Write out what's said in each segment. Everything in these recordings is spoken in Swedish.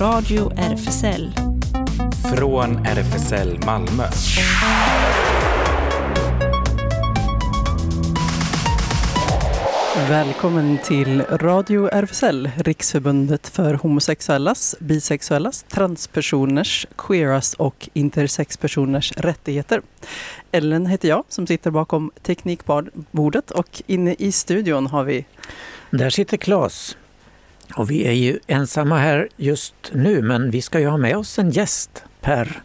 Radio RFSL. Från RFSL Malmö. Välkommen till Radio RFSL, Riksförbundet för homosexuellas, bisexuellas, transpersoners, queeras och intersexpersoners rättigheter. Ellen heter jag som sitter bakom teknikbordet och inne i studion har vi... Där sitter Claes. Och vi är ju ensamma här just nu men vi ska ju ha med oss en gäst per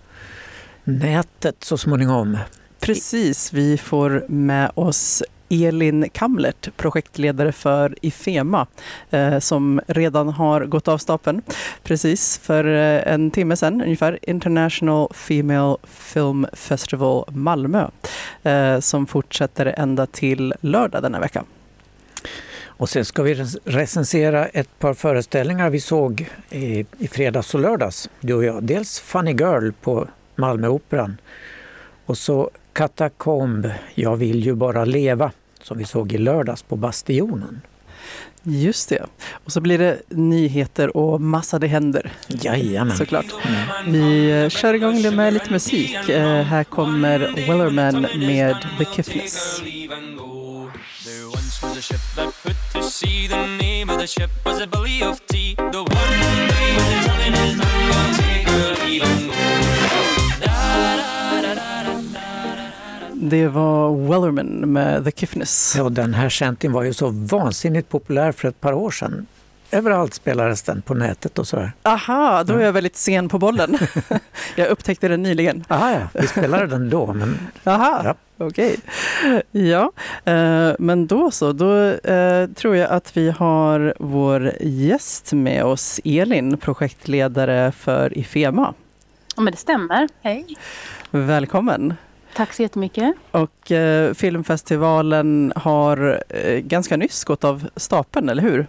nätet så småningom. Precis, vi får med oss Elin Kamlert, projektledare för Ifema, eh, som redan har gått av stapeln precis för eh, en timme sedan ungefär. International Female Film Festival Malmö, eh, som fortsätter ända till lördag denna vecka. Och sen ska vi recensera ett par föreställningar vi såg i, i fredags och lördags, du och jag. Dels Funny Girl på Malmöoperan och så Katakomb, Jag vill ju bara leva som vi såg i lördags på Bastionen. Just det. Och så blir det nyheter och massa det händer. Jajamän. Såklart. Mm. Vi eh, kör igång det med lite musik. Uh, här kommer Wellerman med The Kiffness. Sea. The name of the ship was a belly of tea. The one day was a tongue in his tongue, take her even Det var Wellerman med The Kiffness. Ja, den här chantin var ju så vansinnigt populär för ett par år sedan. Överallt spelades den på nätet och sådär. Aha, då är jag väldigt sen på bollen. jag upptäckte den nyligen. Aha, ja, vi spelade den då. Men... Aha, ja. okej. Okay. Ja, eh, men då så. Då eh, tror jag att vi har vår gäst med oss, Elin, projektledare för Ifema. Ja, men det stämmer. Hej. Välkommen. Tack så jättemycket. Och eh, filmfestivalen har eh, ganska nyss gått av stapeln, eller hur?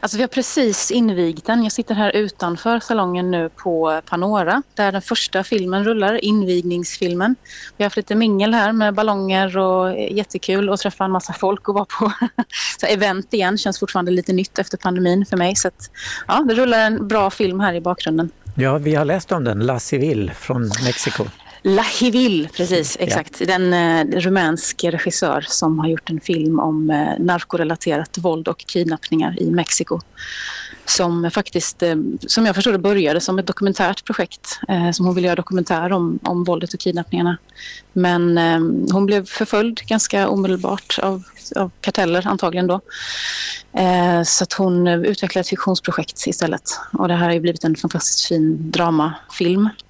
Alltså vi har precis invigt den. Jag sitter här utanför salongen nu på Panora där den första filmen rullar, invigningsfilmen. Vi har haft lite mingel här med ballonger och jättekul att träffa en massa folk och vara på så event igen. Känns fortfarande lite nytt efter pandemin för mig. Så att, ja, det rullar en bra film här i bakgrunden. Ja, vi har läst om den, La Civil från Mexiko. Lahivil, precis, exakt. Ja. Den eh, rumänsk regissör som har gjort en film om eh, narkorelaterat våld och kidnappningar i Mexiko. Som faktiskt, eh, som jag förstår det, började som ett dokumentärt projekt. Eh, som hon ville göra dokumentär om, om våldet och kidnappningarna. Men eh, hon blev förföljd ganska omedelbart av, av karteller antagligen då. Eh, så att hon utvecklade ett fiktionsprojekt istället. Och det här har ju blivit en fantastiskt fin dramafilm Eh,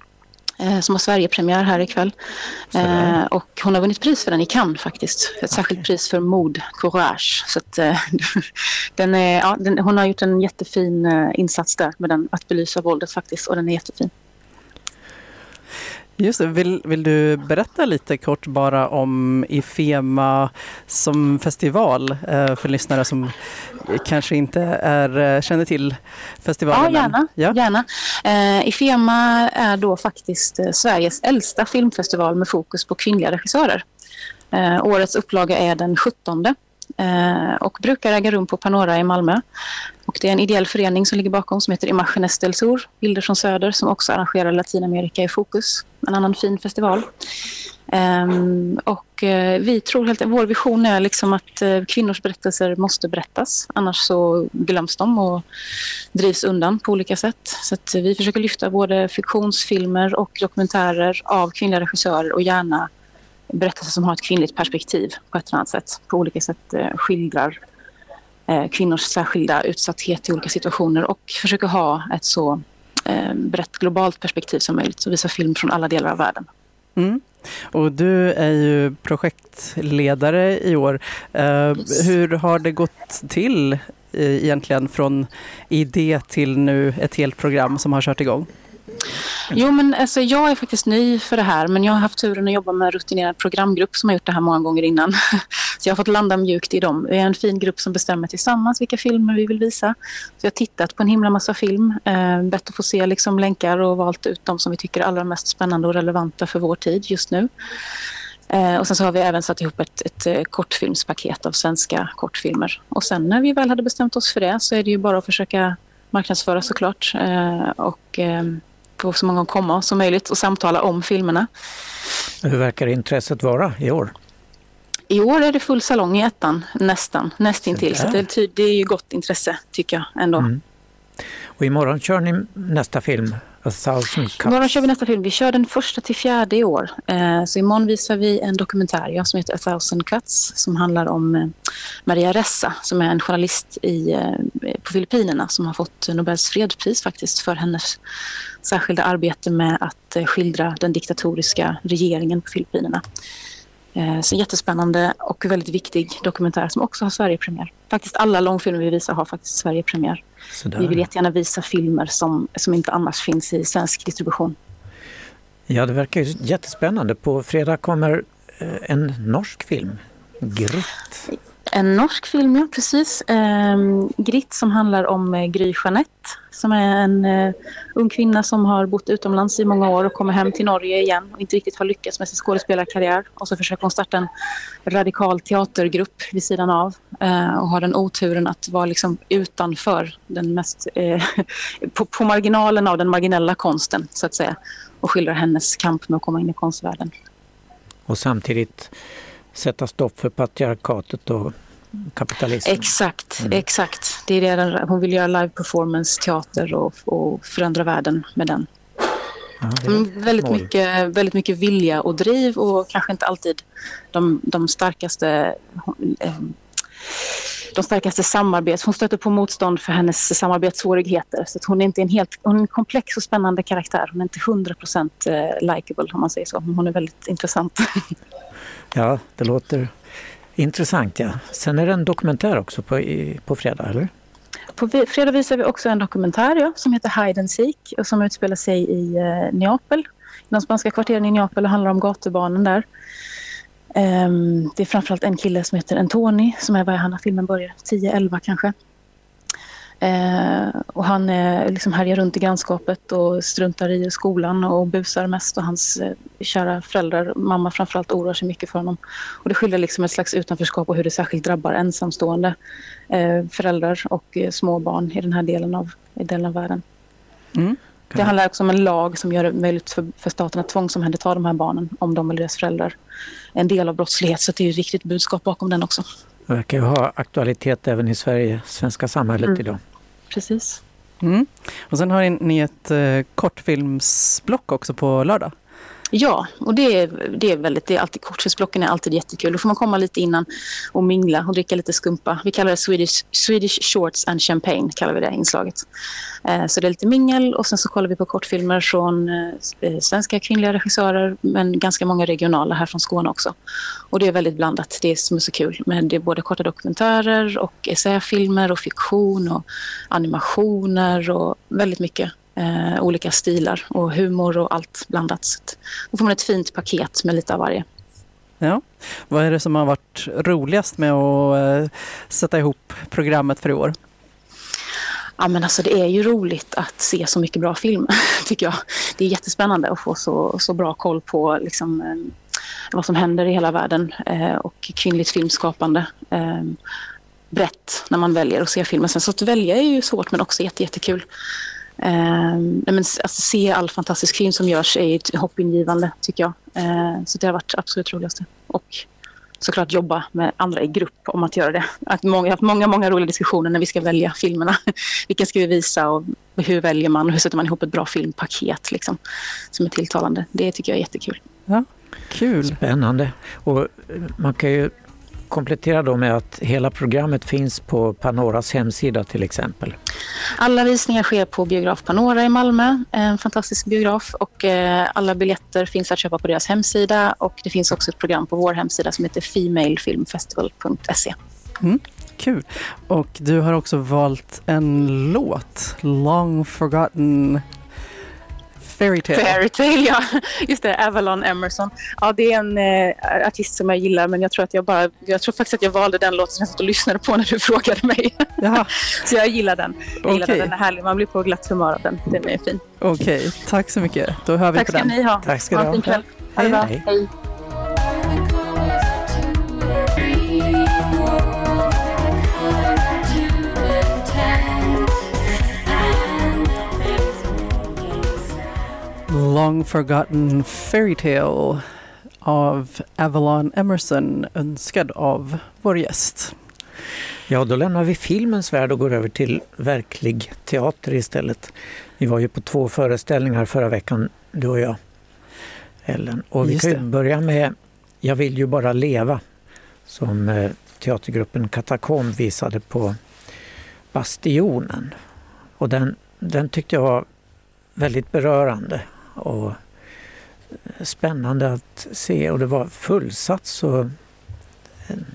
som har Sverigepremiär här ikväll. Eh, och hon har vunnit pris för den i Cannes faktiskt. Ett särskilt pris för mod, courage. Så att, eh, den är, ja, den, hon har gjort en jättefin eh, insats där med den, att belysa våldet faktiskt och den är jättefin. Just det. Vill, vill du berätta lite kort bara om Ifema som festival eh, för lyssnare som kanske inte är, eh, känner till festivalen? Ja, gärna. Ja. gärna. Eh, Ifema är då faktiskt Sveriges äldsta filmfestival med fokus på kvinnliga regissörer. Eh, årets upplaga är den 17 eh, Eh, och brukar äga rum på Panora i Malmö. Och det är en ideell förening som ligger bakom som heter Imagenes del Sur, Bilder från Söder, som också arrangerar Latinamerika i fokus. En annan fin festival. Ehm, och eh, vi tror helt vår vision är liksom att eh, kvinnors berättelser måste berättas. Annars så glöms de och drivs undan på olika sätt. Så att, vi försöker lyfta både fiktionsfilmer och dokumentärer av kvinnliga regissörer och gärna berättelser som har ett kvinnligt perspektiv på ett eller annat sätt. På olika sätt skildrar Eh, kvinnors särskilda utsatthet i olika situationer och försöker ha ett så eh, brett globalt perspektiv som möjligt och visa film från alla delar av världen. Mm. Och du är ju projektledare i år. Uh, hur har det gått till egentligen från idé till nu ett helt program som har kört igång? Jo, men alltså, jag är faktiskt ny för det här men jag har haft turen att jobba med en rutinerad programgrupp som har gjort det här många gånger innan. Så jag har fått landa mjukt i dem. Vi är en fin grupp som bestämmer tillsammans vilka filmer vi vill visa. Så jag har tittat på en himla massa film, eh, bett att få se liksom, länkar och valt ut de som vi tycker är allra mest spännande och relevanta för vår tid just nu. Eh, och sen så har vi även satt ihop ett, ett, ett kortfilmspaket av svenska kortfilmer. Och sen när vi väl hade bestämt oss för det så är det ju bara att försöka marknadsföra såklart eh, och ehm, få så många komma som möjligt och samtala om filmerna. Hur verkar intresset vara i år? I år är det full salong i ettan, nästan, nästintill. Så det, det är ju gott intresse tycker jag ändå. Mm. Och imorgon kör ni nästa film. Imorgon kör vi nästa film. Vi kör den första till fjärde i år. Eh, så imorgon visar vi en dokumentär ja, som heter A thousand cuts som handlar om eh, Maria Ressa som är en journalist i, eh, på Filippinerna som har fått Nobels fredspris faktiskt för hennes särskilda arbete med att eh, skildra den diktatoriska regeringen på Filippinerna. Eh, så jättespännande och väldigt viktig dokumentär som också har Sverigepremiär. Faktiskt alla långfilmer vi visar har faktiskt Sverigepremiär. Vi vill jättegärna visa filmer som, som inte annars finns i svensk distribution. Ja, det verkar ju jättespännande. På fredag kommer eh, en norsk film, Gritt. En norsk film, ja precis. Ehm, um, Gritt som handlar om eh, Gry Jeanette som är en eh, ung kvinna som har bott utomlands i många år och kommer hem till Norge igen och inte riktigt har lyckats med sin skådespelarkarriär. Och så försöker hon starta en radikal teatergrupp vid sidan av uh, och har den oturen att vara liksom utanför den mest, eh, på, på marginalen av den marginella konsten så att säga och skildrar hennes kamp med att komma in i konstvärlden. Och samtidigt sätta stopp för patriarkatet och kapitalismen. Exakt, mm. exakt. Det är det hon vill göra live performance, teater och, och förändra världen med den. Mm, väldigt, mycket, väldigt mycket vilja och driv och kanske inte alltid de, de starkaste eh, de starkaste samarbets... Hon stöter på motstånd för hennes samarbetssvårigheter. Så hon är inte en helt hon är en komplex och spännande karaktär. Hon är inte 100 procent eh, likeable om man säger så. Hon är väldigt intressant. Ja, det låter intressant. Ja. Sen är det en dokumentär också på, i, på fredag, eller? På fredag visar vi också en dokumentär ja, som heter Hide and Seek och som utspelar sig i eh, Neapel, i de spanska kvarteren i Neapel och handlar om gatubarnen där. Um, det är framförallt en kille som heter Antoni som är var han när filmen börjar, 10-11 kanske. Eh, och han eh, liksom härjar runt i grannskapet och struntar i skolan och busar mest. Och hans eh, kära föräldrar, mamma framförallt, oroar sig mycket för honom. Och det skildrar liksom ett slags utanförskap och hur det särskilt drabbar ensamstående eh, föräldrar och eh, små barn i den här delen av, i delen av världen. Mm. Det handlar också om en lag som gör det möjligt för, för staten att tvångsomhänderta de här barnen om de eller deras föräldrar är en del av brottslighet. Så det är ett viktigt budskap bakom den också. Det verkar ju ha aktualitet även i Sverige, svenska samhället mm. idag precis. Mm. Och sen har ni ett eh, kortfilmsblock också på lördag. Ja, och det är, det är väldigt, det är alltid, kortfilmsblocken är alltid jättekul. Då får man komma lite innan och mingla och dricka lite skumpa. Vi kallar det Swedish, Swedish Shorts and Champagne, kallar vi det inslaget. Eh, så det är lite mingel och sen så kollar vi på kortfilmer från eh, eh svenska kvinnliga regissörer men ganska många regionala här från Skåne också. Och det är väldigt blandat, det är som är så kul. Men det är både korta dokumentärer och essäfilmer och fiktion och animationer och väldigt mycket eh, olika stilar och humor och allt blandat. Så då får man ett fint paket med lite av varje. Ja. Vad är det som har varit roligast med att eh, sätta ihop programmet för i år? Ja, men alltså det är ju roligt att se så mycket bra film, tycker jag. Det är jättespännande att få så, så bra koll på liksom, eh, vad som händer i hela världen eh, och kvinnligt filmskapande eh, brett när man väljer att se filmen. Sen så att välja är ju svårt men också jätte, jättekul. Eh, men, alltså, se all fantastisk film som görs är hoppingivande tycker jag. Eh, så det har varit absolut roligaste. Och såklart jobba med andra i grupp om att göra det. Att många, jag har haft många, många roliga diskussioner när vi ska välja filmerna. Vilken ska vi visa och hur väljer man och hur sätter man ihop ett bra filmpaket liksom, som är tilltalande. Det tycker jag är jättekul. Ja, kul. Spännande. Och man kan ju komplettera då med att hela programmet finns på Panoras hemsida till exempel. Alla visningar sker på biograf Panora i Malmö, en fantastisk biograf och eh, alla biljetter finns att köpa på deras hemsida och det finns också ett program på vår hemsida som heter femalefilmfestival.se. Mm, kul. Och du har också valt en låt, Long Forgotten Fairytale. Fairytale, ja. Just det, Avalon Emerson. Ja, det är en eh, artist som jag gillar men jag tror att jag bara, jag tror faktiskt att jag valde den låten som jag satt och lyssnade på när du frågade mig. Jaha. så jag gillar den. Jag gillar okay. den, den är härlig. Man blir på glatt humör av den. Den är fin. Okej, okay. tack så mycket. Då hör vi tack på den. Tack ska ni ha. Tack ska du ha. Ha en fin kväll. Ha det bra. Hej. Hej. Long forgotten fairy tale av Avalon Emerson önskad av vår gäst. Ja, då lämnar vi filmens värld och går över till verklig teater istället. Vi var ju på två föreställningar förra veckan, du och jag, Ellen. Och vi Just kan börja med Jag vill ju bara leva som eh, teatergruppen Katakomb visade på Bastionen. Och den, den tyckte jag var väldigt berörande och spännande att se och det var fullsatt så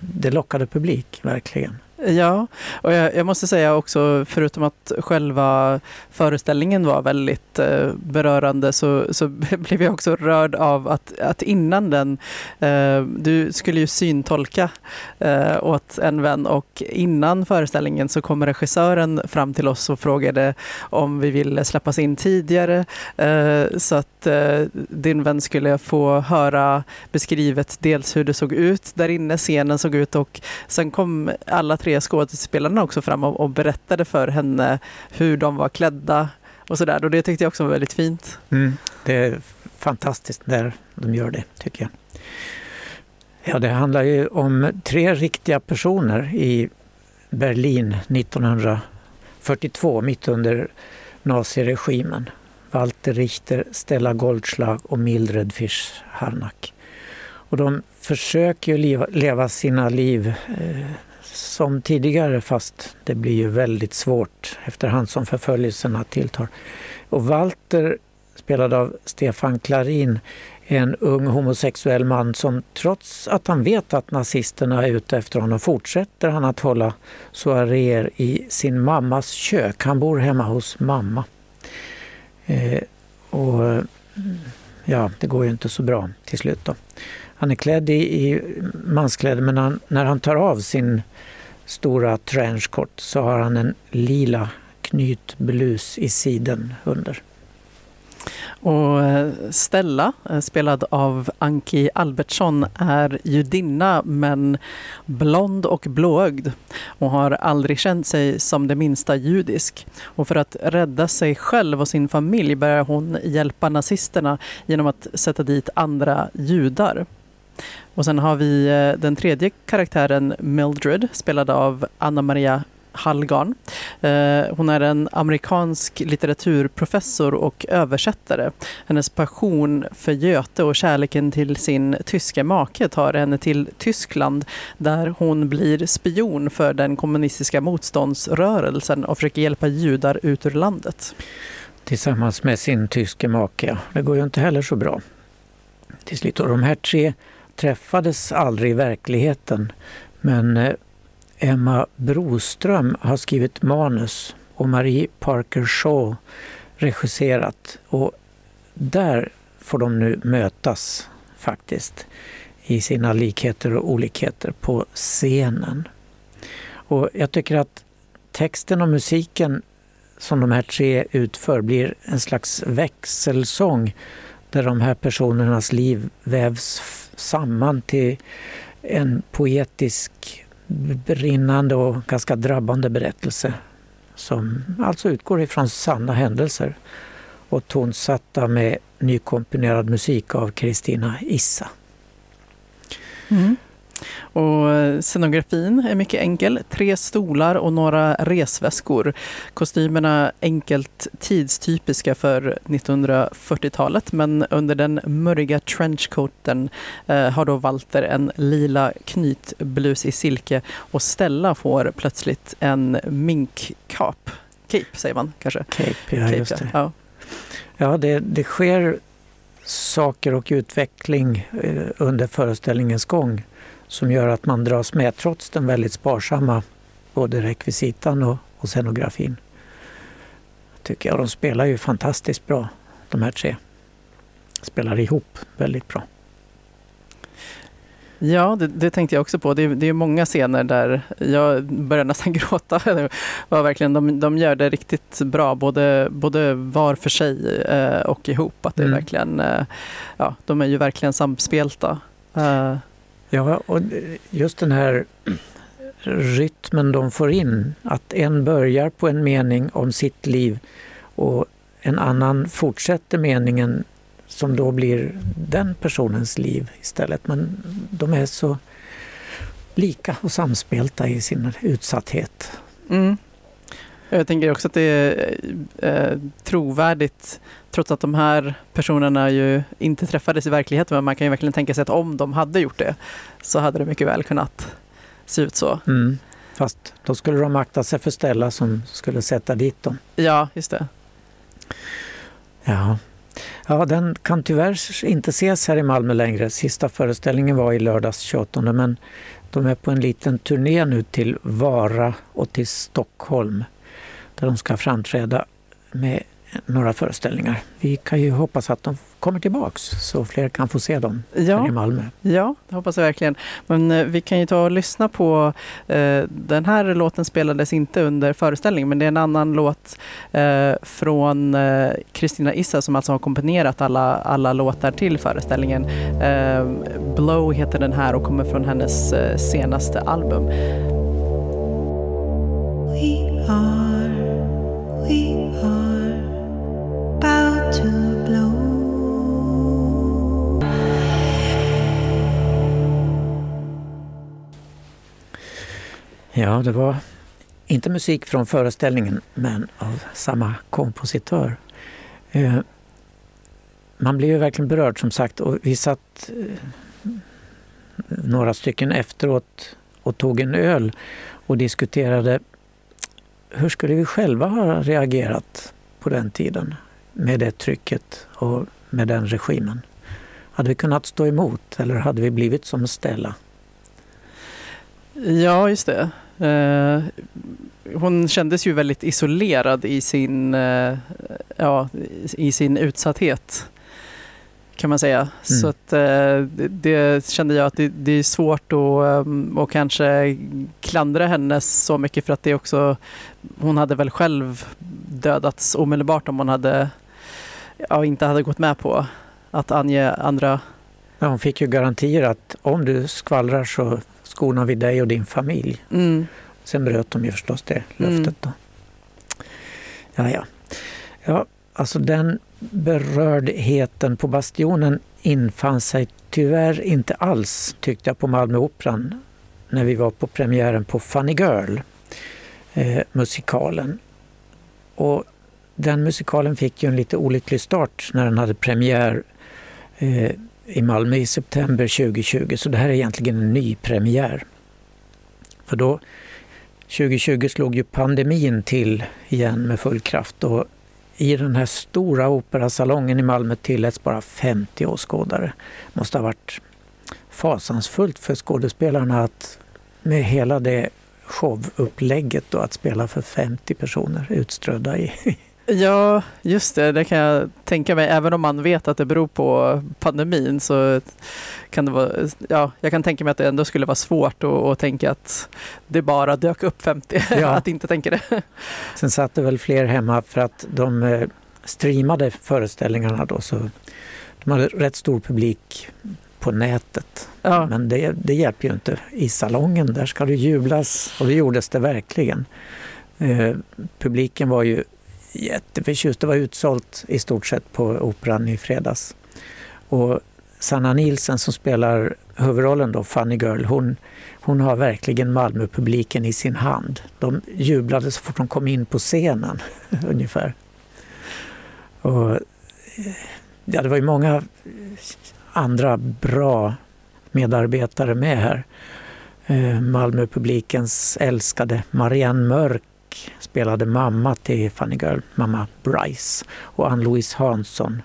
det lockade publik verkligen. Ja, och jag, jag, måste säga också, förutom att själva föreställningen var väldigt eh, berörande, så, så blev jag också rörd av att, att innan den, eh, du skulle ju syntolka eh, åt en vän och innan föreställningen så kom regissören fram till oss och frågade om vi ville släppas in tidigare, eh, så att eh, din vän skulle få höra beskrivet dels hur det såg ut där inne, scenen såg ut och sen kom alla tre skådespelarna också fram och, och berättade för henne hur de var klädda och sådär. Och det tyckte jag också var väldigt fint. Mm, det är fantastiskt när de gör det, tycker jag. Ja, det handlar ju om tre riktiga personer i Berlin 1942, mitt under naziregimen. Walter Richter, Stella Goldschlag och Mildred Fisch-Harnack. Och de försöker ju leva sina liv eh, som tidigare fast det blir ju väldigt svårt efterhand som förföljelserna tilltar. Och Walter, spelad av Stefan Klarin, är en ung homosexuell man som trots att han vet att nazisterna är ute efter honom fortsätter han att hålla soaréer i sin mammas kök. Han bor hemma hos mamma. Eh, och mm, ja, det går ju inte så bra till slut då. Han är klädd i, i manskläder men han, när han tar av sin stora trenchcoat så har han en lila knytblus i siden under. Och eh, Stella, eh, spelad av Anki Albertsson, är judinna men blond och blåögd och har aldrig känt sig som det minsta judisk. Och för att rädda sig själv och sin familj börjar hon hjälpa nazisterna genom att sätta dit andra judar. Och sen har vi eh, den tredje karaktären Mildred, spelad av Anna Maria Hallgarn. Eh, hon är en amerikansk litteraturprofessor och översättare. Hennes passion för Göte och kärleken till sin tyska make tar henne till Tyskland där hon blir spion för den kommunistiska motståndsrörelsen och försöker hjälpa judar ut ur landet. Tillsammans med sin tyske make. Det går ju inte heller så bra. Till slut. Och de här tre träffades aldrig i verkligheten. Men eh, Emma Broström har skrivit manus och Marie Parker Shaw regisserat. Och där får de nu mötas faktiskt i sina likheter och olikheter på scenen. Och jag tycker att texten och musiken som de här tre utför blir en slags växelsång där de här personernas liv vävs samman till en poetisk, brinnande och ganska drabbande berättelse som alltså utgår ifrån sanna händelser och tonsatta med nykomponerad musik av Kristina Issa. Mm. Och eh, scenografin är mycket enkel. Tre stolar och några resväskor. Kostymerna enkelt tidstypiska för 1940-talet men under den mörka trenchcoaten eh, har då Walter en lila knytblus i silke och Stella får plötsligt en minkkap. Cape säger man kanske? Cape, ja Cape, just det. Ja, ja det, det sker saker och utveckling eh, under föreställningens gång som gör att man dras med trots den väldigt sparsamma både rekvisitan och, och scenografin. Tycker jag. De spelar ju fantastiskt bra de här tre. Spelar ihop väldigt bra. Ja, det, det, tänkte jag också på. Det, det är många scener där jag börjar nästan gråta. Det var verkligen, de, de gör det riktigt bra, både, både var för sig eh, och ihop. Att det mm. verkligen, eh, ja, de är ju verkligen samspelta. Eh. Ja, och just den här rytmen de får in, att en börjar på en mening om sitt liv och en annan fortsätter meningen som då blir den personens liv istället. Men de är så lika och samspelta i sin utsatthet. Mm. Jag tänker också att det är eh, trovärdigt trots att de här personerna ju inte träffades i verkligheten men man kan ju verkligen tänka sig att om de hade gjort det så hade det mycket väl kunnat se ut så. Mm. Fast då skulle de akta sig för Stella som skulle sätta dit dem. Ja, just det. Ja. ja, den kan tyvärr inte ses här i Malmö längre. Sista föreställningen var i lördags 28 men de är på en liten turné nu till Vara och till Stockholm där de ska framträda med några föreställningar. Vi kan ju hoppas att de kommer tillbaks så fler kan få se dem ja. här i Malmö. Ja, det hoppas jag verkligen. Men eh, vi kan ju ta och lyssna på, eh, den här låten spelades inte under föreställningen men det är en annan låt eh, från eh, Kristina Issa som alltså har komponerat alla, alla låtar till föreställningen. Eh, Blow heter den här och kommer från hennes eh, senaste album. We are, Ja, det var inte musik från föreställningen, men av samma kompositör. Eh, man blev ju verkligen berörd som sagt och vi satt eh, några stycken efteråt och tog en öl och diskuterade hur skulle vi själva ha reagerat på den tiden med det trycket och med den regimen? Hade vi kunnat stå emot eller hade vi blivit som Stella? Ja, just det. Uh, hon kändes ju väldigt isolerad i sin, uh, ja, i sin utsatthet kan man säga. Mm. Så att, uh, det, kände jag att det, det är svårt att och kanske klandra henne så mycket för att det också, hon hade väl själv dödats omedelbart om hon hade, ja, inte hade gått med på att ange andra Ja, hon fick ju garantier att om du skvallrar så skonar vi dig och din familj. Mm. Sen bröt de ju förstås det löftet. Då. Ja, ja. ja, alltså den berördheten på Bastionen infann sig tyvärr inte alls, tyckte jag, på Malmöoperan när vi var på premiären på Funny Girl, eh, musikalen. Och den musikalen fick ju en lite olycklig start när den hade premiär eh, i Malmö i september 2020, så det här är egentligen en ny premiär. För då 2020 slog ju pandemin till igen med full kraft och i den här stora operasalongen i Malmö tilläts bara 50 åskådare. Det måste ha varit fasansfullt för skådespelarna att med hela det showupplägget då, att spela för 50 personer utströdda i, Ja, just det. Det kan jag tänka mig. Även om man vet att det beror på pandemin så kan det vara... Ja, jag kan tänka mig att det ändå skulle vara svårt att, att tänka att det bara dök upp 50. Ja. att inte tänka det. Sen satt det väl fler hemma för att de eh, streamade föreställningarna då så de hade rätt stor publik på nätet. Ja. Men det, det hjälper ju inte. I salongen, där ska det jublas och det gjordes det verkligen. Eh, publiken var ju jätteförtjust. Det var utsålt i stort sett på Operan i fredags. Och Sanna Nilsen som spelar huvudrollen då, Funny Girl, hon, hon har verkligen Malmöpubliken i sin hand. De jublade så fort de kom in på scenen, ungefär. Och, eh, ja, det var ju många andra bra medarbetare med här. Eh, Malmöpublikens älskade Marianne Mörk spelade mamma till Funny Girl, mamma Bryce. Och Ann-Louise Hansson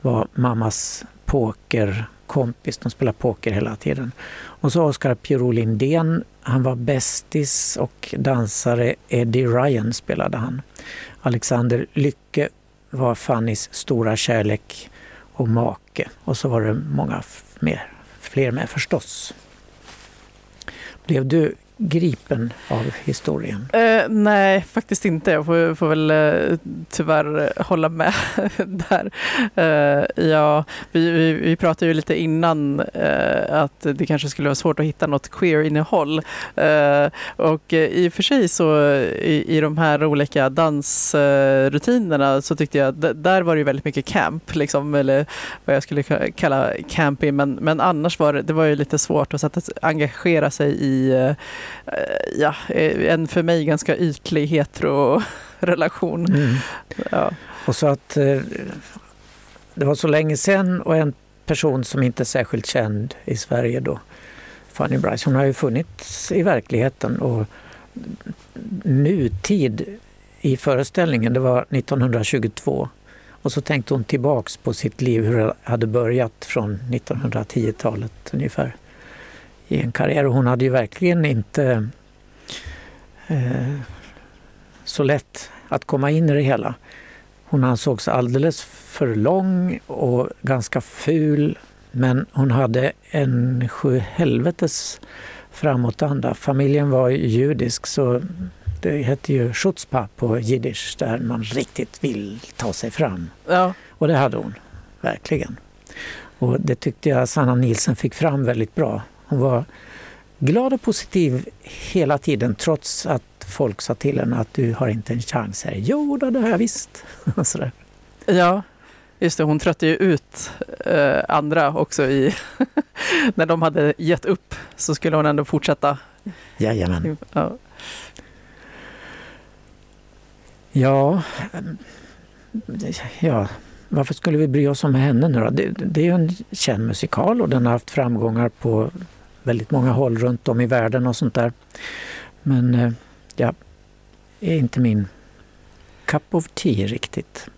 var mammas pokerkompis. De spelade poker hela tiden. Och så Oscar Pierrot Lindén, han var bästis och dansare. Eddie Ryan spelade han. Alexander Lycke var Fannys stora kärlek och make. Och så var det många mer, fler med förstås. Blev du gripen av historien? Uh, nej, faktiskt inte. Jag får, får väl uh, tyvärr hålla med där. Uh, ja, vi, vi, vi, pratade ju lite innan att det kanske skulle vara svårt att hitta något queer-innehåll. Och i och för sig så i, i de här olika dansrutinerna så tyckte jag att där var det väldigt mycket camp, liksom, eller vad jag skulle kalla camping. men, men annars var det, det var ju lite svårt att sätta, engagera sig i ja, en för mig ganska ytlig hetero-relation. Mm. Ja. Och så att eh, det var så länge sedan och en person som inte är särskilt känd i Sverige då, Fanny Brice, hon har ju funnits i verkligheten och nutid i föreställningen, det var 1922. Och så tänkte hon tillbaks på sitt liv, hur det hade börjat från 1910-talet ungefär i en karriär. Och hon hade ju verkligen inte eh, så lätt att komma in i det hela. Hon ansågs alldeles för lång och ganska ful men hon hade en sjuhelvetes framåtanda. Familjen var judisk så det hette ju schutzpa på jiddisch där man riktigt vill ta sig fram. Ja. Och det hade hon, verkligen. Och det tyckte jag Sanna Nielsen fick fram väldigt bra. Hon var glad och positiv hela tiden trots att folk sa till henne att du har inte en chans här. Jo, då, det har jag visst. Sådär. Ja, just det. Hon trötte ju ut eh, andra också i när de hade gett upp så skulle hon ändå fortsätta. Jajamän. Ja. Ja, ja, varför skulle vi bry oss om henne nu då? Det, det är ju en känd musikal och den har haft framgångar på väldigt många håll runt om i världen och sånt där. Men eh, ja, är inte min cup of tea riktigt.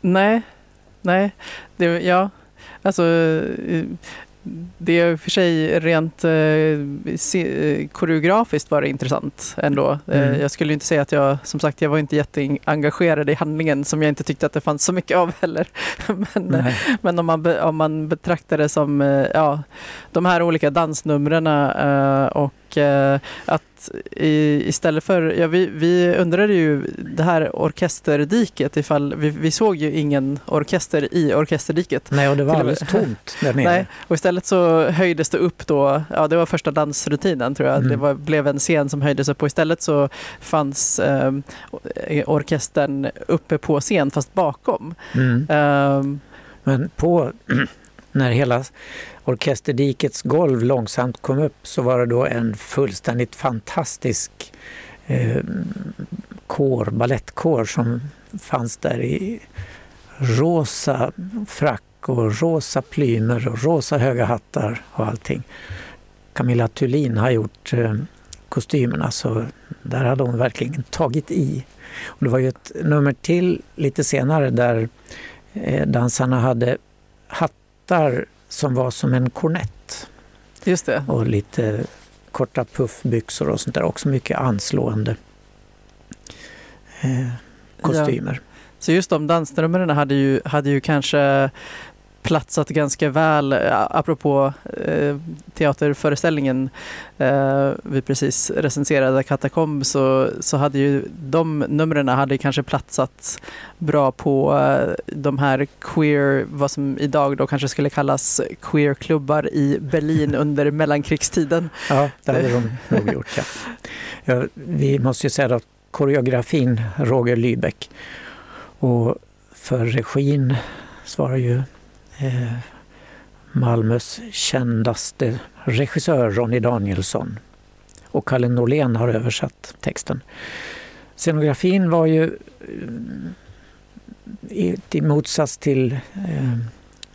Nej, nej. Det, ja, alltså eh, det är och för sig rent eh, se, koreografiskt var det intressant ändå. Eh, mm. jag skulle inte säga att jag, som sagt, jag var inte jätteengagerad i handlingen som jag inte tyckte att det fanns så mycket av heller. men, eh, men om, man om man betraktar det som eh, ja, de här olika dansnumren eh, och eh, att i, istället för, ja, vi, vi undrade ju det här orkesterdiket ifall, vi, vi såg ju ingen orkester i orkesterdiket. Nej, och det var alldeles tomt där nere. Nej, och istället så höjdes det upp då, ja det var första dansrutinen tror jag, mm. det var, blev en scen som höjdes upp och istället så fanns eh, orkestern uppe på scen fast bakom. Mm. Um, Men på, när hela orkesterdikets golv långsamt kom upp så var det då en fullständigt fantastisk eh, kår, balettkår som fanns där i rosa frack och rosa plymer och rosa höga hattar och allting. Camilla Thulin har gjort eh, kostymerna så där hade hon verkligen tagit i. Och det var ju ett nummer till lite senare där eh, dansarna hade hattar som var som en kornett. Just det. Och lite korta puffbyxor och sånt där. Också mycket anslående eh, kostymer. Ja. Så just de dansnumren hade ju, hade ju kanske platsat ganska väl, apropå eh, teaterföreställningen eh, vi precis recenserade, Katakomb, så, så hade ju de numren hade kanske platsat bra på eh, de här queer, vad som idag då kanske skulle kallas queerklubbar i Berlin under mellankrigstiden. Ja, det hade de nog gjort. Ja. ja vi måste ju säga att koreografin Roger Lybeck och för regin svarar ju eh, Eh, Malmös kändaste regissör Ronny Danielsson. Och Kalle Norlén har översatt texten. Scenografin var ju eh, i, motsats till eh,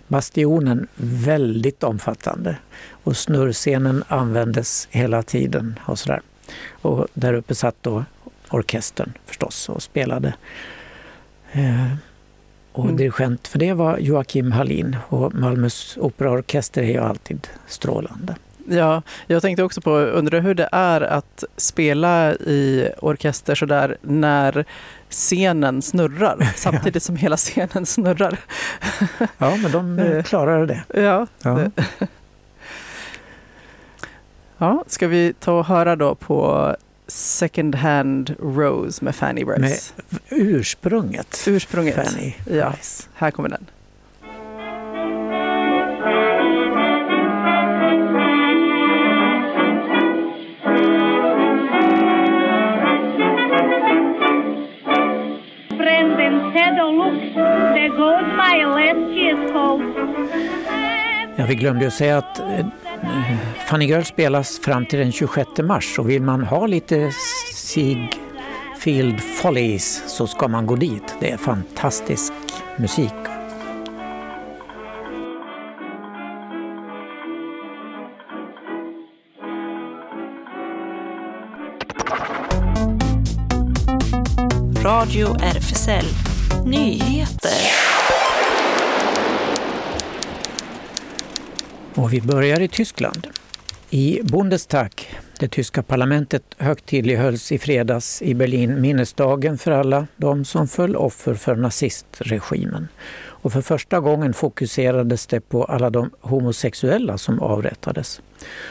Bastionen väldigt omfattande. Och snurrscenen användes hela tiden och sådär. Och där uppe satt då orkestern förstås och spelade. Eh, och mm. dirigent för det var Joakim Hallin och Malmös operaorkester är ju alltid strålande. Ja, jag tänkte också på, undrar hur det är att spela i orkester sådär när scenen snurrar samtidigt som hela scenen snurrar. Ja, men de eh, klarar det. Ja. ja. Ja, ska vi ta och höra då på Second Hand Rose med Fanny Rice? Med ursprunget. Ursprunget. Fanny Ja. Rice. Här kommer den. Ja, vi glömde ju säga att eh, Funny Girl spelas fram till den 26 mars och vill man ha lite Sigfield Follies så ska man gå dit. Det är fantastisk musik. Radio RFSL Nyheter. Och vi börjar i Tyskland. I Bundestag, det tyska parlamentet, högtidlighölls i fredags i Berlin minnesdagen för alla de som föll offer för nazistregimen. Och för första gången fokuserades det på alla de homosexuella som avrättades.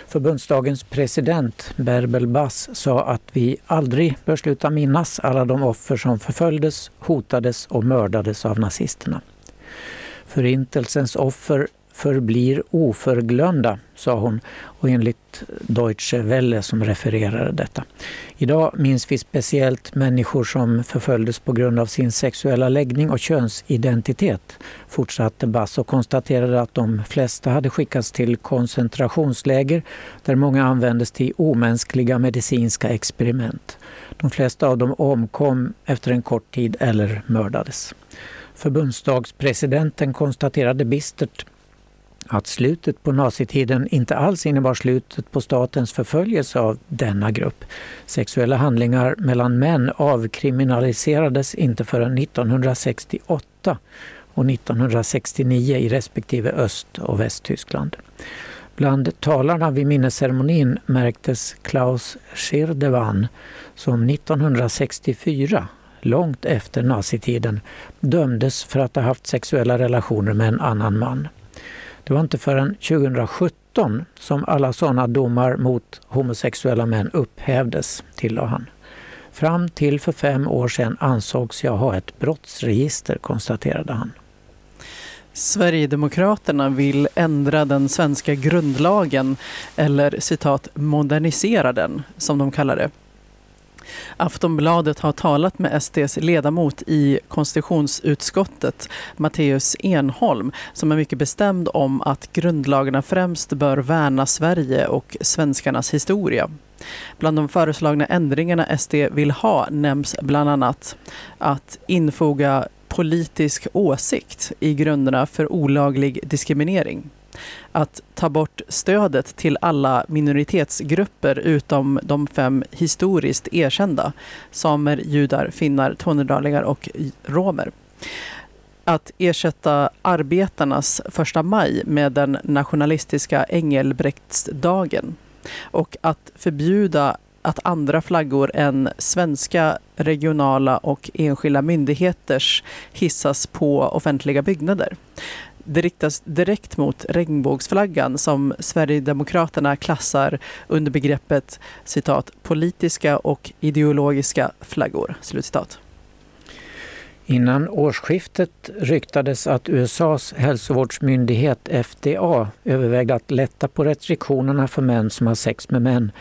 Förbundsdagens president Berbel Bass sa att vi aldrig bör sluta minnas alla de offer som förföljdes, hotades och mördades av nazisterna. Förintelsens offer förblir oförglömda, sa hon och enligt Deutsche Welle som refererade detta. Idag minns vi speciellt människor som förföljdes på grund av sin sexuella läggning och könsidentitet, fortsatte Bass och konstaterade att de flesta hade skickats till koncentrationsläger där många användes till omänskliga medicinska experiment. De flesta av dem omkom efter en kort tid eller mördades. Förbundsdagspresidenten konstaterade bistert att slutet på nazitiden inte alls innebar slutet på statens förföljelse av denna grupp. Sexuella handlingar mellan män avkriminaliserades inte förrän 1968 och 1969 i respektive Öst och Västtyskland. Bland talarna vid minnesceremonin märktes Klaus Schirdewan som 1964 långt efter nazitiden dömdes för att ha haft sexuella relationer med en annan man. Det var inte förrän 2017 som alla sådana domar mot homosexuella män upphävdes, tillade han. Fram till för fem år sedan ansågs jag ha ett brottsregister, konstaterade han. Sverigedemokraterna vill ändra den svenska grundlagen eller citat modernisera den, som de kallar det. Aftonbladet har talat med SDs ledamot i konstitutionsutskottet, Matteus Enholm, som är mycket bestämd om att grundlagarna främst bör värna Sverige och svenskarnas historia. Bland de föreslagna ändringarna SD vill ha nämns bland annat att infoga politisk åsikt i grunderna för olaglig diskriminering att ta bort stödet till alla minoritetsgrupper utom de fem historiskt erkända, samer, judar, finnar, tornedalingar och romer. Att ersätta arbetarnas första maj med den nationalistiska Engelbrektsdagen och att förbjuda att andra flaggor än svenska, regionala och enskilda myndigheters hissas på offentliga byggnader. Det riktas direkt mot regnbågsflaggan som Sverigedemokraterna klassar under begreppet citat, politiska och ideologiska flaggor. Slutcitat. Innan årsskiftet ryktades att USAs hälsovårdsmyndighet FDA övervägde att lätta på restriktionerna för män som har sex med män,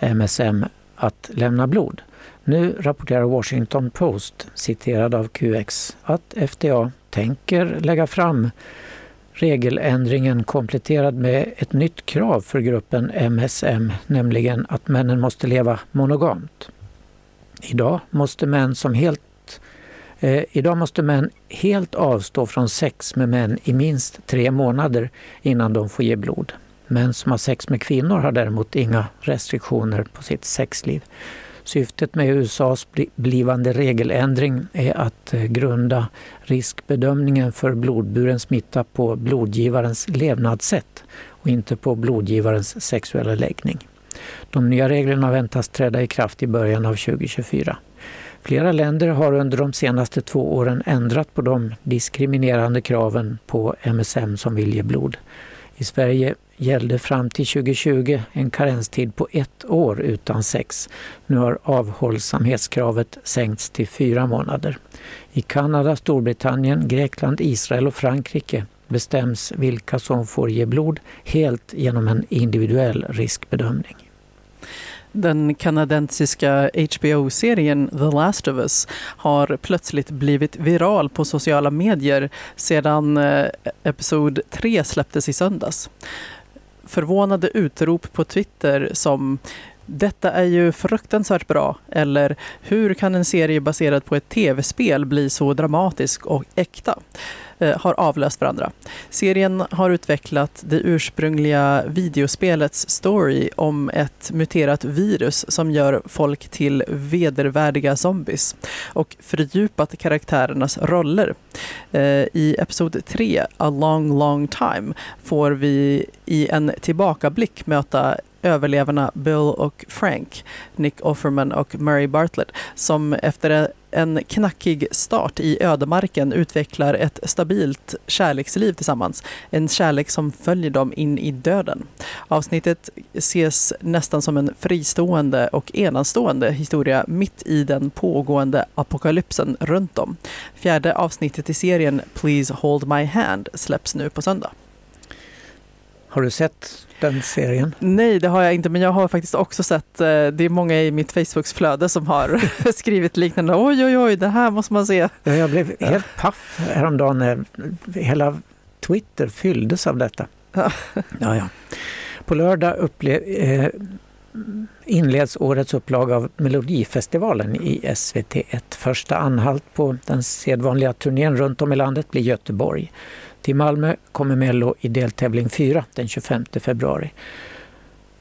MSM, att lämna blod. Nu rapporterar Washington Post, citerad av QX, att FDA tänker lägga fram regeländringen kompletterad med ett nytt krav för gruppen MSM, nämligen att männen måste leva monogamt. Idag måste män som helt Eh, idag måste män helt avstå från sex med män i minst tre månader innan de får ge blod. Män som har sex med kvinnor har däremot inga restriktioner på sitt sexliv. Syftet med USAs blivande regeländring är att eh, grunda riskbedömningen för blodburen smitta på blodgivarens levnadssätt och inte på blodgivarens sexuella läggning. De nya reglerna väntas träda i kraft i början av 2024. Flera länder har under de senaste två åren ändrat på de diskriminerande kraven på MSM som vill ge blod. I Sverige gällde fram till 2020 en karenstid på ett år utan sex. Nu har avhållsamhetskravet sänkts till fyra månader. I Kanada, Storbritannien, Grekland, Israel och Frankrike bestäms vilka som får ge blod helt genom en individuell riskbedömning. Den kanadensiska HBO-serien The Last of Us har plötsligt blivit viral på sociala medier sedan eh, episod 3 släpptes i söndags. Förvånade utrop på Twitter som detta är ju fruktansvärt bra eller hur kan en serie baserad på ett tv-spel bli så dramatisk och äkta? Eh, har avlöst varandra. Serien har utvecklat det ursprungliga videospelets story om ett muterat virus som gör folk till vedervärdiga zombies och fördjupat karaktärernas roller. Eh, I episod 3, A long long time, får vi i en tillbakablick möta överlevarna Bill och Frank, Nick Offerman och Murray Bartlett, som efter en knackig start i ödemarken utvecklar ett stabilt kärleksliv tillsammans. En kärlek som följer dem in i döden. Avsnittet ses nästan som en fristående och enastående historia mitt i den pågående apokalypsen runt om. Fjärde avsnittet i serien Please Hold My Hand släpps nu på söndag. Har du sett den serien? Nej, det har jag inte, men jag har faktiskt också sett, eh, det är många i mitt Facebooks-flöde som har skrivit liknande, oj oj oj, det här måste man se. Ja, jag blev helt paff häromdagen när hela Twitter fylldes av detta. Ja. Ja. På lördag upple- eh, inleds årets upplaga av Melodifestivalen i SVT1. Första anhalt på den sedvanliga turnén runt om i landet blir Göteborg. Till Malmö kommer Mello i deltävling 4 den 25 februari.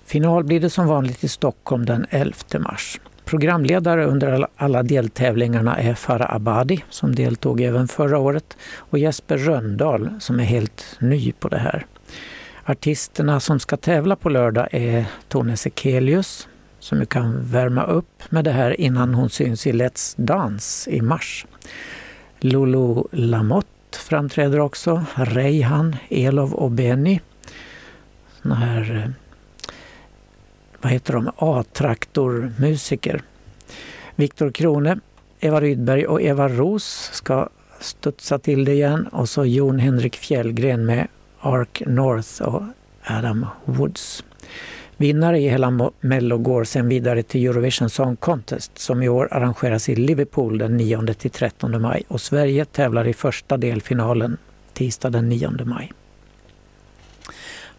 Final blir det som vanligt i Stockholm den 11 mars. Programledare under alla deltävlingarna är Farah Abadi som deltog även förra året och Jesper Röndahl som är helt ny på det här. Artisterna som ska tävla på lördag är Tone Sekelius som ju kan värma upp med det här innan hon syns i Let's Dance i mars. Lulu Lamotte framträder också. Reihan, Elov och Benny. Såna här, eh, vad heter de, A-traktormusiker. Viktor Krone, Eva Rydberg och Eva Ros ska studsa till det igen. Och så Jon Henrik Fjällgren med Ark North och Adam Woods. Vinnare i hela Mello går sen vidare till Eurovision Song Contest som i år arrangeras i Liverpool den 9-13 maj och Sverige tävlar i första delfinalen tisdag den 9 maj.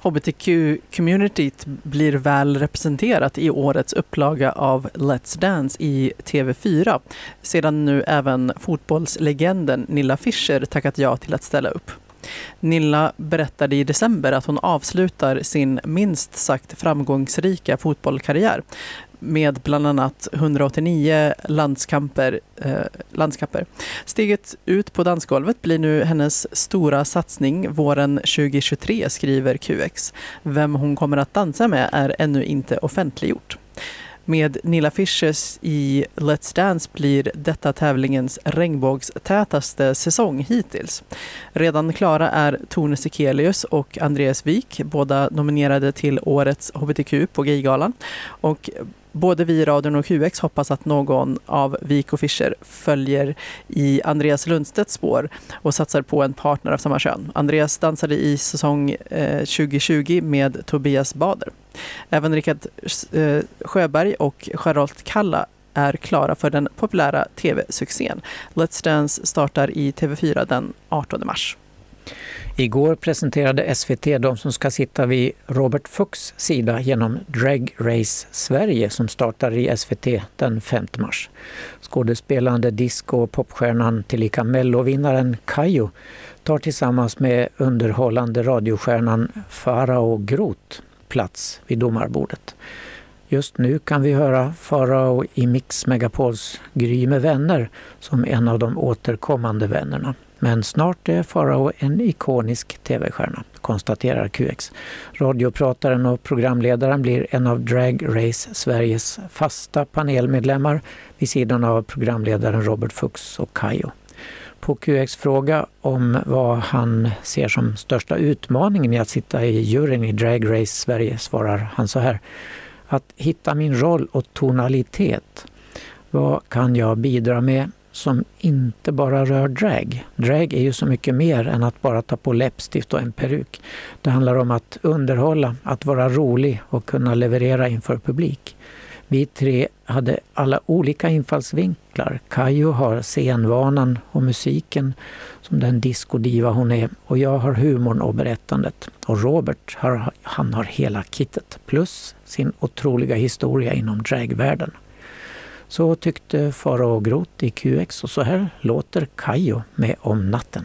HBTQ-communityt blir väl representerat i årets upplaga av Let's Dance i TV4 sedan nu även fotbollslegenden Nilla Fischer tackat ja till att ställa upp. Nilla berättade i december att hon avslutar sin minst sagt framgångsrika fotbollskarriär med bland annat 189 landskamper, eh, landskamper. Steget ut på dansgolvet blir nu hennes stora satsning våren 2023, skriver QX. Vem hon kommer att dansa med är ännu inte offentliggjort. Med Nilla Fischers i Let's Dance blir detta tävlingens regnbågstätaste säsong hittills. Redan klara är Tone Sekelius och Andreas Wik, båda nominerade till årets HBTQ på Gaygalan. Och Både vi i radion och QX hoppas att någon av Wik och Fischer följer i Andreas Lundstedts spår och satsar på en partner av samma kön. Andreas dansade i säsong eh, 2020 med Tobias Bader. Även Rickard eh, Sjöberg och Charlotte Kalla är klara för den populära tv-succén. Let's Dance startar i TV4 den 18 mars. Igår presenterade SVT de som ska sitta vid Robert Fuchs sida genom Drag Race Sverige som startar i SVT den 5 mars. Skådespelande disco och popstjärnan tillika mellovinnaren Kayo tar tillsammans med underhållande radiostjärnan Farao Groth plats vid domarbordet. Just nu kan vi höra Farao i Mix Megapols Gry med vänner som en av de återkommande vännerna. Men snart är Farao en ikonisk tv-stjärna, konstaterar QX. Radioprataren och programledaren blir en av Drag Race Sveriges fasta panelmedlemmar vid sidan av programledaren Robert Fuchs och Kayo. På QX fråga om vad han ser som största utmaningen i att sitta i juryn i Drag Race Sverige svarar han så här. Att hitta min roll och tonalitet. Vad kan jag bidra med som inte bara rör drag? Drag är ju så mycket mer än att bara ta på läppstift och en peruk. Det handlar om att underhålla, att vara rolig och kunna leverera inför publik. Vi tre hade alla olika infallsvinklar. Kajo har scenvanan och musiken som den discodiva hon är och jag har humorn och berättandet. Och Robert, har, han har hela kittet plus sin otroliga historia inom dragvärlden. Så tyckte Farao Groth i QX och så här låter Kajo med Om natten.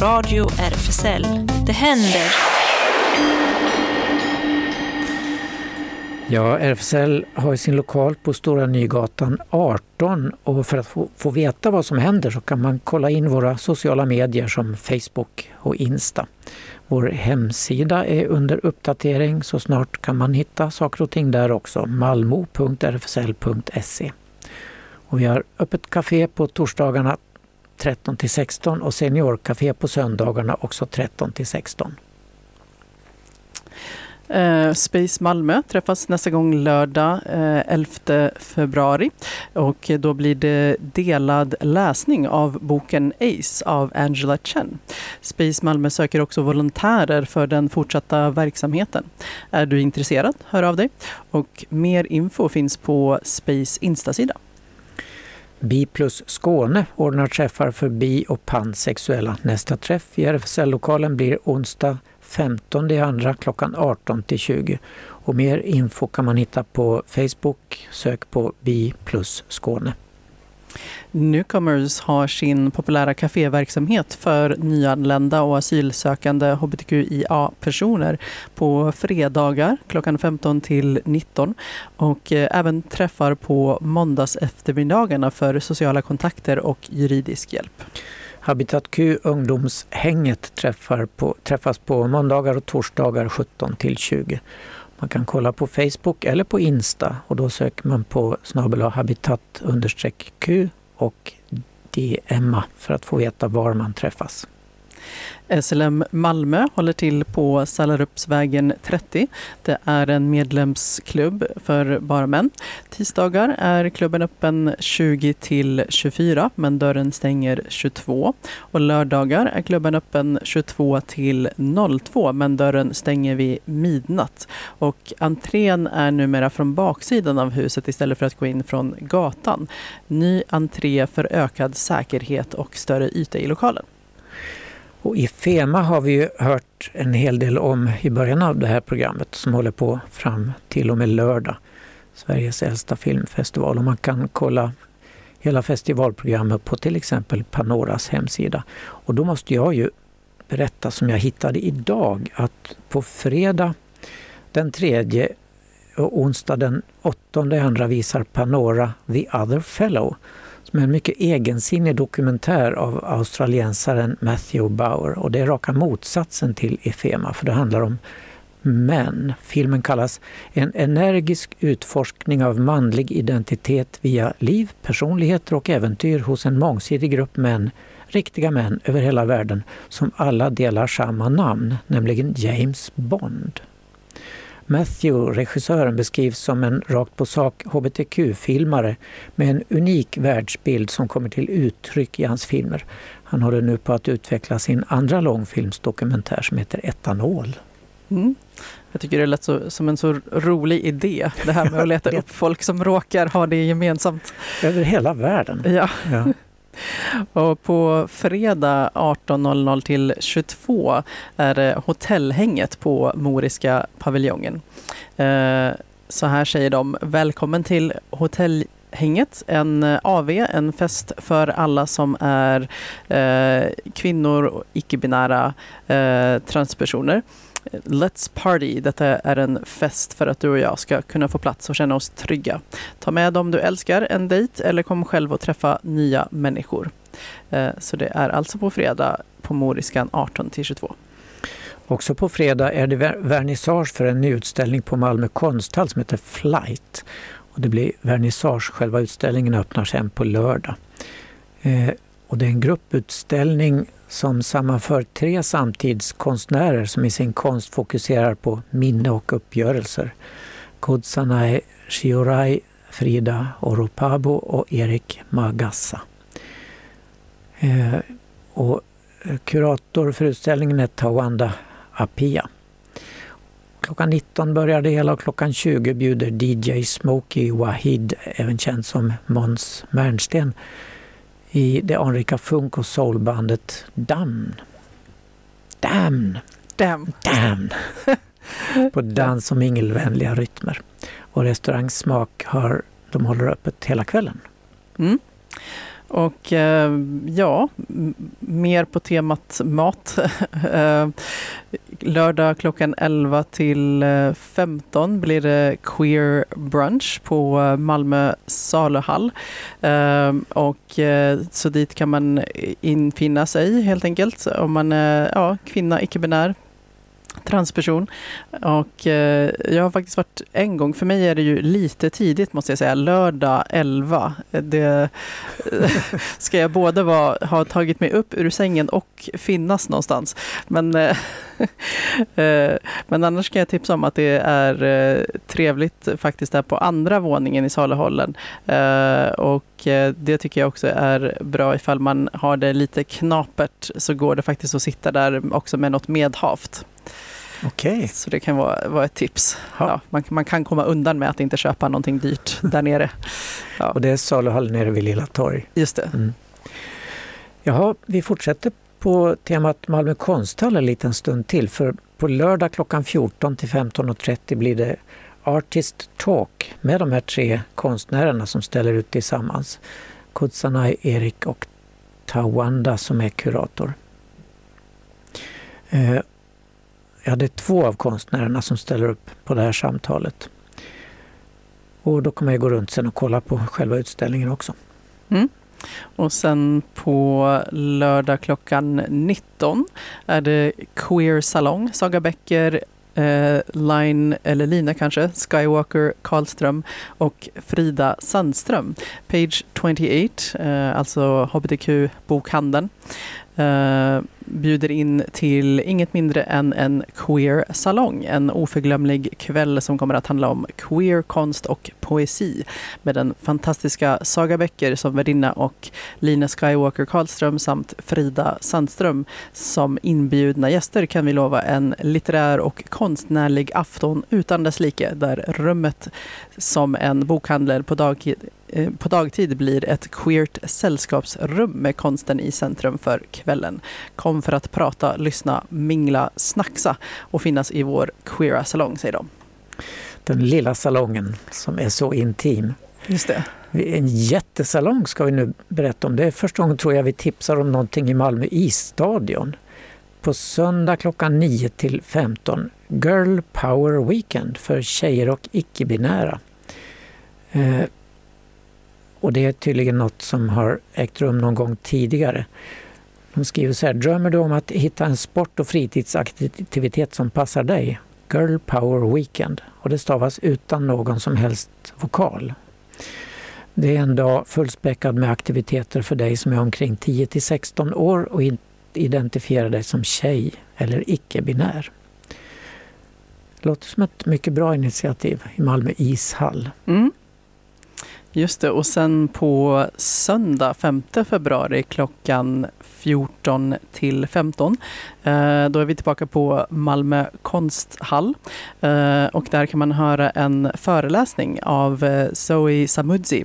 Radio RFSL. Det händer. Ja, RFSL har sin lokal på Stora Nygatan 18 och för att få, få, veta vad som händer så kan man kolla in våra sociala medier som Facebook och Insta. Vår hemsida är under uppdatering så snart kan man hitta saker och ting där också. malmo.rfsl.se. Och vi har öppet café på torsdagarna 13 till 16 och seniorkafé på söndagarna också 13 till 16. Eh, Space Malmö träffas nästa gång lördag eh, 11 februari och då blir det delad läsning av boken Ace av Angela Chen. Space Malmö söker också volontärer för den fortsatta verksamheten. Är du intresserad, hör av dig. Och mer info finns på Space Instasida. Bi plus Skåne ordnar träffar för bi och pansexuella. Nästa träff i RFSL-lokalen blir onsdag 15 andra klockan 18 till 20. Och mer info kan man hitta på Facebook. Sök på Bi plus Skåne. Newcomers har sin populära kaféverksamhet för nyanlända och asylsökande hbtqia-personer på fredagar klockan 15 till 19 och eh, även träffar på måndags eftermiddagarna för sociala kontakter och juridisk hjälp. Habitat Q ungdomshänget träffar på, träffas på måndagar och torsdagar 17 till 20. Man kan kolla på Facebook eller på Insta och då söker man på snabel habitat Q och DMA för att få veta var man träffas. SLM Malmö håller till på Sallarupsvägen 30. Det är en medlemsklubb för bara män. Tisdagar är klubben öppen 20 till 24 men dörren stänger 22. Och lördagar är klubben öppen 22 till 02 men dörren stänger vid midnatt. Och entrén är numera från baksidan av huset istället för att gå in från gatan. Ny entré för ökad säkerhet och större yta i lokalen. Och I FEMA har vi ju hört en hel del om i början av det här programmet som håller på fram till och med lördag. Sveriges äldsta filmfestival och man kan kolla hela festivalprogrammet på till exempel Panoras hemsida. Och då måste jag ju berätta som jag hittade idag att på fredag den 3 och onsdag den 8 andra visar Panora The Other Fellow som är en mycket egensinnig dokumentär av australiensaren Matthew Bauer. Och det är raka motsatsen till Efema, för det handlar om män. Filmen kallas En energisk utforskning av manlig identitet via liv, personligheter och äventyr hos en mångsidig grupp män, riktiga män över hela världen, som alla delar samma namn, nämligen James Bond. Matthew, regissören, beskrivs som en rakt på sak hbtq-filmare med en unik världsbild som kommer till uttryck i hans filmer. Han håller nu på att utveckla sin andra långfilmsdokumentär som heter Etanol. Mm. Jag tycker det lät så, som en så rolig idé, det här med att leta upp folk som råkar ha det gemensamt. Över hela världen. Ja. ja. Och på fredag 18.00 till 22 är det hotellhänget på Moriska paviljongen. Eh, så här säger de, välkommen till hotellhänget, en eh, AV, en fest för alla som är eh, kvinnor och icke-binära eh, transpersoner. Let's Party. Detta är en fest för att du och jag ska kunna få plats och känna oss trygga. Ta med dem du älskar, en dejt eller kom själv och träffa nya människor. Eh, så det är alltså på fredag på Moriskan 18 till 22. Också på fredag är det vernissage för en ny utställning på Malmö konsthall som heter Flight. Och det blir vernissage, själva utställningen öppnar sen på lördag. Eh, och det är en grupputställning som sammanför tre samtidskonstnärer som i sin konst fokuserar på minne och uppgörelser. Kudzanai Shiorai, Frida Oropabo och Erik Magassa. Eh, och kurator för utställningen är Tawanda Apia. Klockan 19 börjar det hela och klockan 20 bjuder DJ Smokey Wahid, även känd som Måns Mernsten, i det anrika funk och soulbandet Damn. Damn, Damn. damn. På dans och mingelvänliga rytmer. Och restaurang Smak har, de håller öppet hela kvällen. Mm. Och eh, ja, mer på temat mat. Eh, lördag klockan 11 till eh, 15 blir det Queer Brunch på Malmö saluhall. Och så dit kan man infinna sig helt enkelt om man är ja, kvinna, icke-binär, transperson. Och eh, jag har faktiskt varit en gång, för mig är det ju lite tidigt måste jag säga, lördag 11. Det, ska jag både vara, ha tagit mig upp ur sängen och finnas någonstans. Men, eh, eh, men annars kan jag tipsa om att det är eh, trevligt faktiskt där på andra våningen i saluhallen. Eh, Och eh, det tycker jag också är bra ifall man har det lite knapert så går det faktiskt att sitta där också med något medhavt. Okej. Så det kan vara, vara ett tips. Ja. Ja, man, man kan komma undan med att inte köpa någonting dyrt där nere. Ja, Och det är saluhall nere vid Lilla torg. just det. Mm. Jaha, vi fortsätter på temat Malmö konsthall en liten stund till. För på lördag klockan 14 till 15.30 blir det Artist Talk med de här tre konstnärerna som ställer ut tillsammans. Kutsanai, Erik och Tawanda som är kurator. Ja, det är två av konstnärerna som ställer upp på det här samtalet. Och då kommer jag gå runt sen och kolla på själva utställningen också. Mm. Och sen på lördag klockan 19 är det Queer Salong, Saga Bäcker, eh, Line, eller Lina kanske, Skywalker Karlström och Frida Sandström. Page 28, eh, alltså hbtq-bokhandeln, eh, bjuder in till inget mindre än en queer salong. En oförglömlig kväll som kommer att handla om queer konst och poesi med den fantastiska Saga Becker som värdinna och Lina Skywalker Karlström samt Frida Sandström som inbjudna gäster kan vi lova en litterär och konstnärlig afton utan dess like där rummet som en bokhandel på dagtid på dagtid blir ett queert sällskapsrum med konsten i centrum för kvällen. Kom för att prata, lyssna, mingla, snacksa och finnas i vår queera salong, säger de. Den lilla salongen som är så intim. Just det. En jättesalong ska vi nu berätta om. Det är första gången tror jag vi tipsar om någonting i Malmö isstadion. På söndag klockan 9 till 15. Girl Power Weekend för tjejer och icke-binära. Och det är tydligen något som har ägt rum någon gång tidigare. De skriver så här, drömmer du om att hitta en sport och fritidsaktivitet som passar dig? Girl Power Weekend. Och det stavas utan någon som helst vokal. Det är en dag fullspäckad med aktiviteter för dig som är omkring 10 till 16 år och identifierar dig som tjej eller icke-binär. Låter som ett mycket bra initiativ i Malmö ishall. Mm. Just det, och sen på söndag 5 februari klockan 14 till 15. Eh, då är vi tillbaka på Malmö konsthall eh, och där kan man höra en föreläsning av eh, Zoe Samudzi.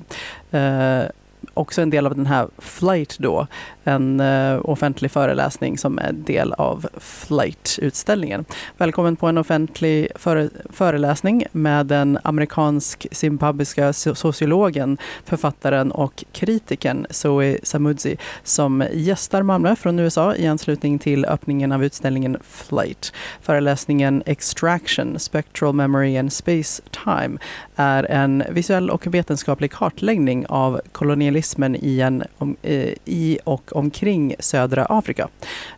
Också en del av den här Flight då, en uh, offentlig föreläsning som är del av Flight-utställningen. Välkommen på en offentlig före föreläsning med den amerikansk-zimbabwiska sociologen, författaren och kritikern Zoe Samudzi som gästar Malmö från USA i anslutning till öppningen av utställningen Flight. Föreläsningen Extraction, Spectral Memory and Space Time är en visuell och vetenskaplig kartläggning av kolonialismen i, en, om, eh, i och omkring södra Afrika.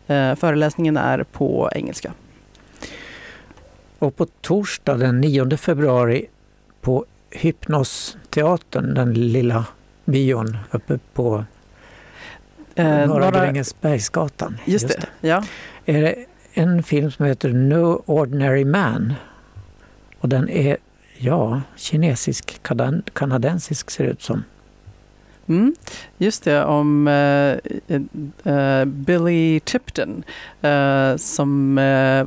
Eh, föreläsningen är på engelska. Och på torsdag den 9 februari på Hypnosteatern, den lilla bion uppe på eh, Norra Grängesbergsgatan. Just, just det. det. Ja. Är det en film som heter No Ordinary Man. Och den är, ja, kinesisk, kanadensisk ser det ut som. Mm, just det, om uh, uh, Billy Tipton uh, som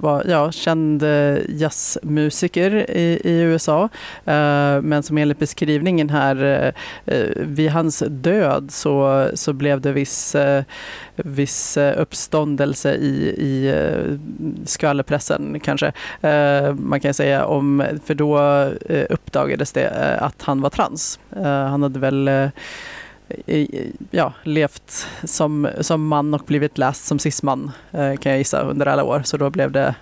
var ja, känd jazzmusiker i, i USA men som enligt beskrivningen här vid hans död så, så blev det viss, viss uppståndelse i, i skvallerpressen kanske man kan säga om, för då uppdagades det att han var trans. Han hade väl ja, levt som, som man och blivit läst som cisman eh, kan jag gissa under alla år. Så då blev det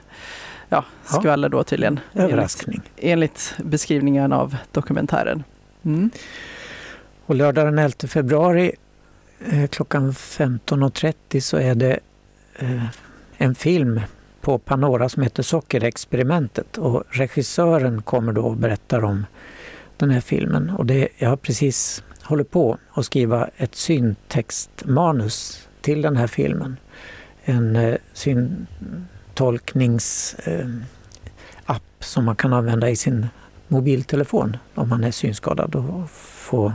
ja, skvaller då tydligen. Överraskning. Enligt, enligt beskrivningen av dokumentären. Mm. Och lördag den 11 februari eh, klockan 15.30 så är det eh, en film på Panora som heter Sockerexperimentet och regissören kommer då och berättar om den här filmen. Och det, jag har precis håller på att skriva ett syntextmanus till den här filmen. En eh, syntolkningsapp eh, som man kan använda i sin mobiltelefon om man är synskadad och få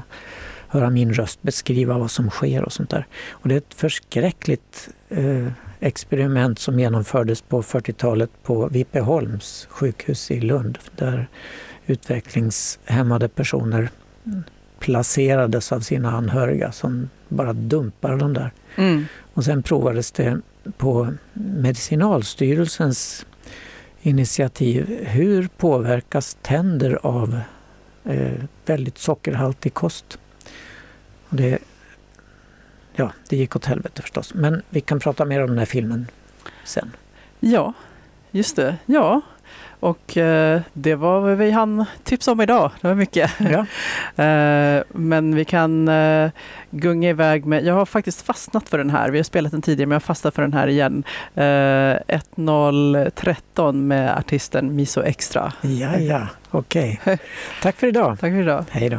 höra min röst beskriva vad som sker och sånt där. Och det är ett förskräckligt eh, experiment som genomfördes på 40-talet på Vipeholms sjukhus i Lund där utvecklingshämmade personer placerades av sina anhöriga som bara dumpade dem där. Mm. Och sen provades det på Medicinalstyrelsens initiativ. Hur påverkas tänder av eh, väldigt sockerhaltig kost? Och det, ja, det gick åt helvete förstås. Men vi kan prata mer om den här filmen sen. Ja, just det. Ja, och eh, det var vad vi hann tipsa om idag. Det var mycket. Ja. eh, men vi kan eh, gunga iväg med, jag har faktiskt fastnat för den här. Vi har spelat den tidigare men jag har fastnat för den här igen. 1013 eh, med artisten Miso Extra. Ja, ja, okej. Okay. Tack för idag. Tack för idag. Hej då.